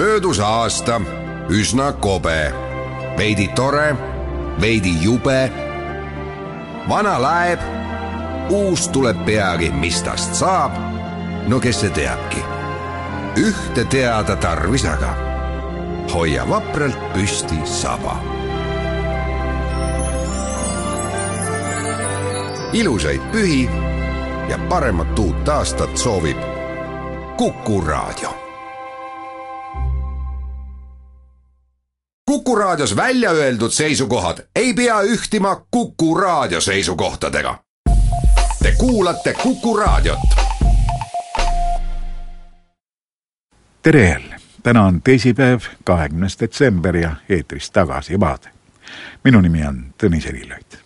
möödus aasta üsna kobe, veidi tore, veidi jube. vana laeb, uus tuleb peagi, mis tast saab. no kes see teabki? ühte teada tarvis aga, hoia vapralt püsti saba. ilusaid pühi ja paremat uut aastat soovib Kuku Raadio Kuku Raadios välja öeldud seisukohad ei pea ühtima Kuku Raadio seisukohtadega. Te kuulate Kuku Raadiot. tere jälle, täna on teisipäev, kahekümnes detsember ja eetris tagasi vaade. minu nimi on Tõnis Eriloid.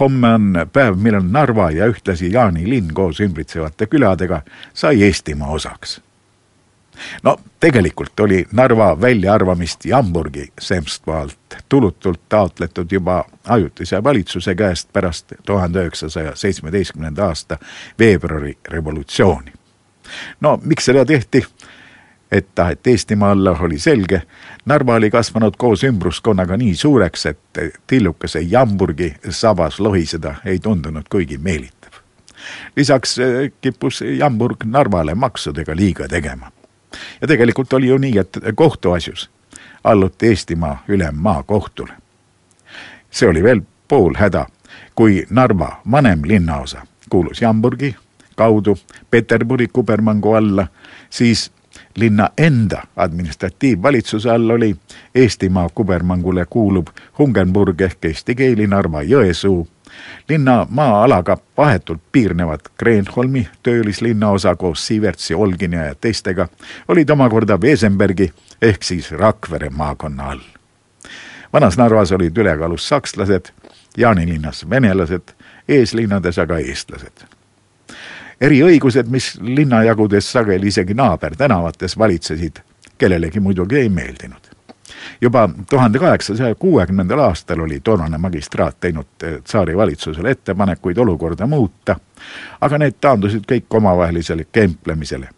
homme on päev, millal Narva ja ühtlasi Jaanilinn koos ümbritsevate küladega sai Eestimaa osaks no tegelikult oli Narva väljaarvamist Jamburgi semstvaalt tulutult taotletud juba ajutise valitsuse käest pärast tuhande üheksasaja seitsmeteistkümnenda aasta veebruari revolutsiooni. no miks seda tehti? et taheti Eestimaale, oli selge. Narva oli kasvanud koos ümbruskonnaga nii suureks, et tillukese Jamburgi sabas lohiseda ei tundunud kuigi meelitav. lisaks eh, kippus Jamburg Narvale maksudega liiga tegema ja tegelikult oli ju nii, et kohtuasjus alluti Eestimaa ülemmaakohtule. see oli veel pool häda, kui Narva vanem linnaosa kuulus Jamburgi kaudu Peterburi kubermangu alla, siis linna enda administratiivvalitsuse all oli Eestimaa kubermangule kuuluv Hungenburg ehk eesti keeli Narva-Jõesuu linna maa-alaga vahetult piirnevad Kreenholmi töölislinnaosa koos Siivertsi, Olgini ja teistega olid omakorda Wesenbergi ehk siis Rakvere maakonna all. vanas Narvas olid ülekaalus sakslased, Jaanilinnas venelased, eeslinnades aga eestlased eriõigused, mis linnajagudes sageli isegi naabertänavates valitsesid, kellelegi muidugi ei meeldinud juba tuhande kaheksasaja kuuekümnendal aastal oli toonane magistraat teinud eh, tsaari valitsusele ettepanekuid olukorda muuta, aga need taandusid kõik omavahelisele kemplemisele.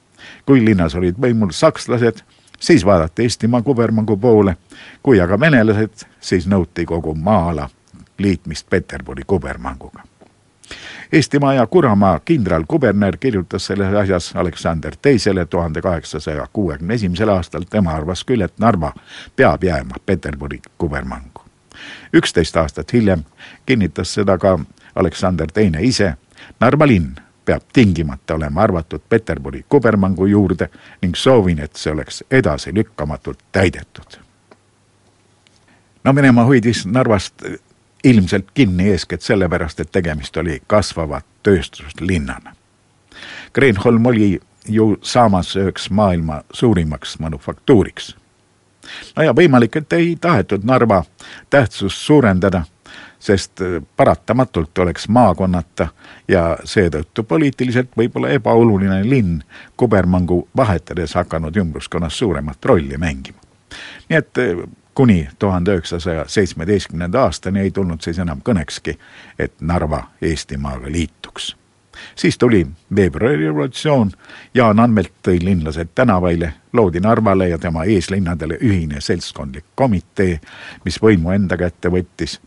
kui linnas olid võimul sakslased, siis vaadati Eestimaa kubermangu poole, kui aga venelased, siis nõuti kogu maa-ala liitmist Peterburi kubermanguga Eestimaa ja Kuramaa kindralkuberner kirjutas selles asjas Aleksander Teisele tuhande kaheksasaja kuuekümne esimesel aastal, tema arvas küll, et Narva peab jääma Peterburi kubermangu. üksteist aastat hiljem kinnitas seda ka Aleksander Teine ise, Narva linn peab tingimata olema arvatud Peterburi kubermangu juurde ning soovin, et see oleks edasilükkamatult täidetud. no Venemaa hoidis Narvast ilmselt kinni eeskätt sellepärast, et tegemist oli kasvava tööstuslinnana. Kreenholm oli ju saamas üheks maailma suurimaks manufaktuuriks. no ja võimalik, et ei tahetud Narva tähtsust suurendada, sest paratamatult oleks maakonnata ja seetõttu poliitiliselt võib-olla ebaoluline linn kubermangu vahetades hakanud ümbruskonnas suuremat rolli mängima. nii et kuni tuhande üheksasaja seitsmeteistkümnenda aastani ei tulnud siis enam kõnekski, et Narva Eestimaaga liituks. siis tuli veebruari revolutsioon, Jaan Anvelt tõi linlased tänavaile, loodi Narvale ja tema eeslinnadele ühine seltskondlik komitee, mis võimu enda kätte võttis.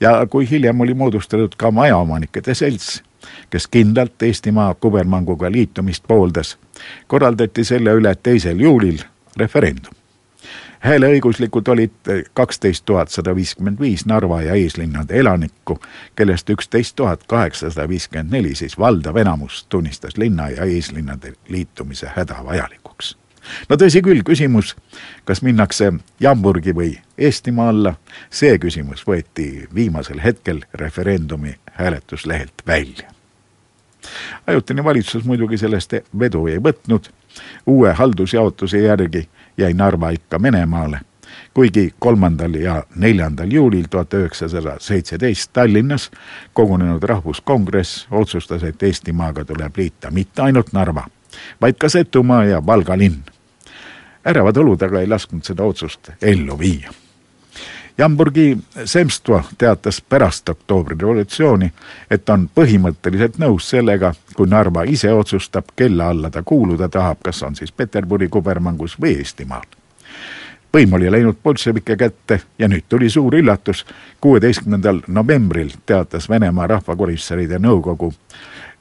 ja kui hiljem oli moodustatud ka majaomanikede selts, kes kindlalt Eestimaa kubermanguga liitumist pooldas, korraldati selle üle teisel juulil referendum hääleõiguslikud olid kaksteist tuhat sada viiskümmend viis Narva ja eeslinnade elanikku, kellest üksteist tuhat kaheksasada viiskümmend neli siis valdav enamus tunnistas linna ja eeslinnade liitumise hädavajalikuks. no tõsi küll, küsimus, kas minnakse Jamburgi või Eestimaa alla, see küsimus võeti viimasel hetkel referendumi hääletuslehelt välja ajutine valitsus muidugi sellest vedu ei võtnud, uue haldusjaotuse järgi jäi Narva ikka Venemaale, kuigi kolmandal ja neljandal juulil tuhat üheksasada seitseteist Tallinnas kogunenud rahvuskongress otsustas, et Eestimaaga tuleb liita mitte ainult Narva, vaid ka Setumaa ja Valga linn. ärevad olud aga ei lasknud seda otsust ellu viia Jamburgi Semstvo teatas pärast oktoobri revolutsiooni, et on põhimõtteliselt nõus sellega, kui Narva ise otsustab, kelle alla ta kuuluda tahab, kas on siis Peterburi kubermangus või Eestimaal. võim oli läinud bolševike kätte ja nüüd tuli suur üllatus. kuueteistkümnendal novembril teatas Venemaa Rahvakomissaride Nõukogu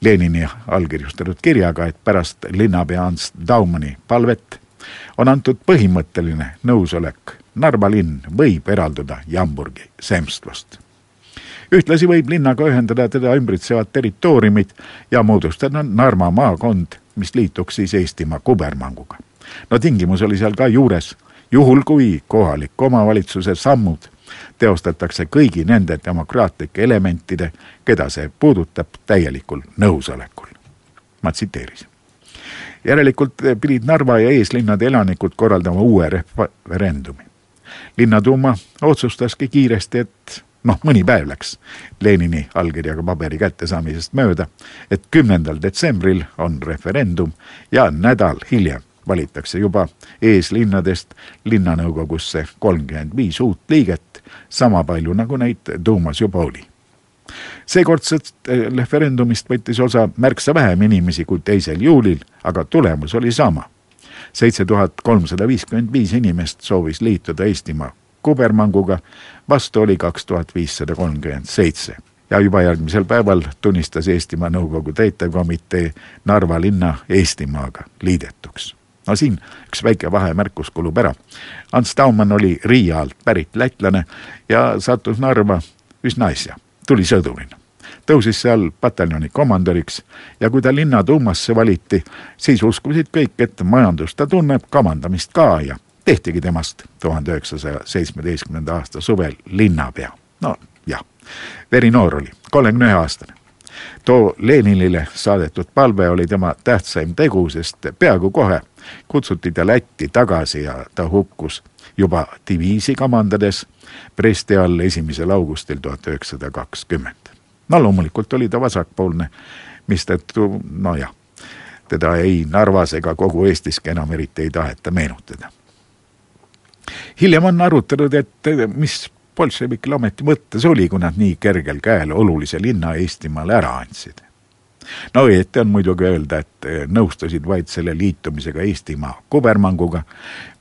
Lenini allkirjustatud kirjaga, et pärast linnapea Ants Daumani palvet on antud põhimõtteline nõusolek. Narva linn võib eralduda Jamburgi semstvust. ühtlasi võib linnaga ühendada teda ümbritsevad territooriumid ja moodustada Narva maakond, mis liituks siis Eestimaa kubermanguga. no tingimus oli seal ka juures juhul kui kohaliku omavalitsuse sammud teostatakse kõigi nende demokraatlike elementide, keda see puudutab, täielikul nõusolekul. ma tsiteerisin. järelikult pidid Narva ja eeslinnade elanikud korraldama uue referendumi. Linnaduuma otsustaski kiiresti, et noh, mõni päev läks Lenini allkirjaga paberi kättesaamisest mööda, et kümnendal detsembril on referendum ja nädal hiljem valitakse juba eeslinnadest linnanõukogusse kolmkümmend viis uut liiget, sama palju nagu neid Duumas juba oli. seekordsest eh, referendumist võttis osa märksa vähem inimesi kui teisel juulil, aga tulemus oli sama. Seitse tuhat kolmsada viiskümmend viis inimest soovis liituda Eestimaa kubermanguga, vastu oli kaks tuhat viissada kolmkümmend seitse ja juba järgmisel päeval tunnistas Eestimaa Nõukogu täitevkomitee Narva linna Eestimaaga liidetuks no siin üks väike vahemärkus kulub ära. Ants Taumann oli Riia alt pärit lätlane ja sattus Narva üsna äsja, tuli sõdurina. Tõusis seal pataljoni komandöriks ja kui ta linnaduumasse valiti, siis uskusid kõik, et majandust ta tunneb, kamandamist ka ja tehtigi temast tuhande üheksasaja seitsmeteistkümnenda aasta suvel linnapea. no jah, verinoor oli, kolmekümne ühe aastane too Leninile saadetud palve oli tema tähtsaim tegu, sest peaaegu kohe kutsuti ta Lätti tagasi ja ta hukkus juba diviisi kamandades Bresti all esimesel augustil tuhat üheksasada kakskümmend. No loomulikult oli ta vasakpoolne, mistõttu nojah, teda ei Narvas ega kogu Eestiski enam eriti ei taheta meenutada. hiljem on arutatud, et mis bolševikil ometi mõttes oli, kui nad nii kergel käel olulise linna Eestimaale ära andsid? no õieti on muidugi öelda, et eh, nõustusid vaid selle liitumisega Eestimaa kubermanguga,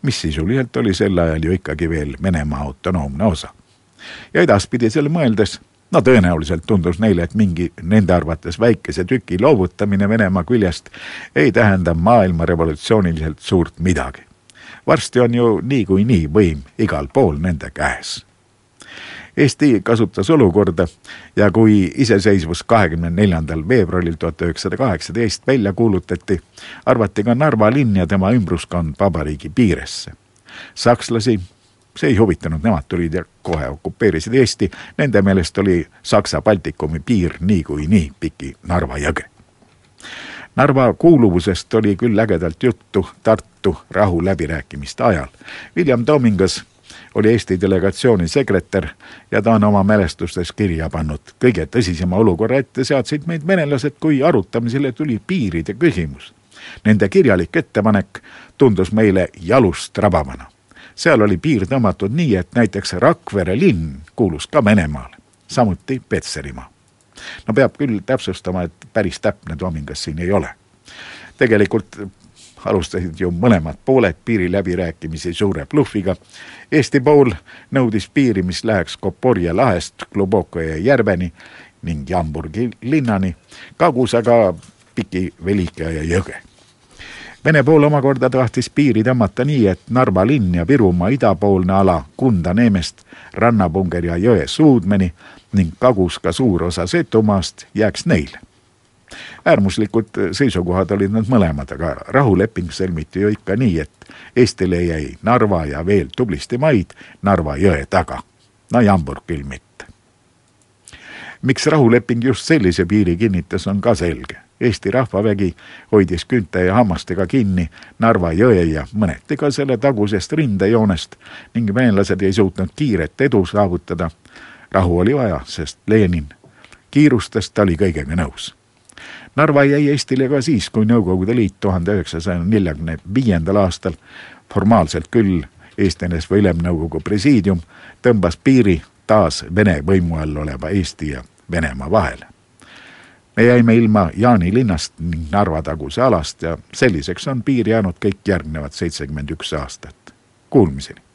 mis sisuliselt oli sel ajal ju ikkagi veel Venemaa autonoomne osa. ja edaspidisele mõeldes no tõenäoliselt tundus neile, et mingi nende arvates väikese tüki loovutamine Venemaa küljest ei tähenda maailma revolutsiooniliselt suurt midagi. varsti on ju niikuinii võim igal pool nende käes Eesti kasutas olukorda ja kui iseseisvus kahekümne neljandal veebruaril tuhat üheksasada kaheksateist välja kuulutati, arvati ka Narva linn ja tema ümbruskond vabariigi piiresse. sakslasi see ei huvitanud, nemad tulid ja kohe okupeerisid Eesti, nende meelest oli Saksa-Baltikumi piir niikuinii nii piki Narva jõge. Narva kuuluvusest oli küll ägedalt juttu Tartu rahuläbirääkimiste ajal. William Domingas oli Eesti delegatsiooni sekretär ja ta on oma mälestustes kirja pannud. kõige tõsisema olukorra ette seadsid meid venelased, kui arutamisele tuli piiride küsimus. Nende kirjalik ettepanek tundus meile jalust rabavana. Seal oli piir tõmmatud nii, et näiteks Rakvere linn kuulus ka Venemaale, samuti Petserimaa. no peab küll täpsustama, et päris täpne Tomingas siin ei ole. tegelikult alustasid ju mõlemad pooled piiriläbirääkimisi suure blufiga. Eesti pool nõudis piiri, mis läheks Koporje lahest Globokoje järveni ning Jamburgi linnani, kagus aga Piki, Velika ja Jõge. Vene pool omakorda tahtis piiri tõmmata nii, et Narva linn ja Virumaa idapoolne ala Kunda-Neemest Rannapungeri ja jõe suudmeni ning kagus ka suur osa Setumaast jääks neile äärmuslikud seisukohad olid nad mõlemad, aga rahuleping sõlmiti ju ikka nii, et Eestile jäi Narva ja veel tublisti maid Narva jõe taga. no Jamburg küll mitte. miks rahuleping just sellise piiri kinnitas, on ka selge. Eesti rahvavägi hoidis küünte ja hammastega kinni Narva jõe ja mõneti ka selle tagusest rindejoonest ning venelased ei suutnud kiiret edu saavutada. rahu oli vaja, sest Lenin kiirustas, ta oli kõigega nõus Narva jäi Eestile ka siis, kui Nõukogude Liit tuhande üheksasaja neljakümne viiendal aastal formaalselt küll Eesti NSV Ülemnõukogu presiidium tõmbas piiri taas Vene võimu all oleva Eesti ja Venemaa vahele. Me jäime ilma Jaani linnast ning Narva taguse alast ja selliseks on piir jäänud kõik järgnevad seitsekümmend üks aastat. Kuulmiseni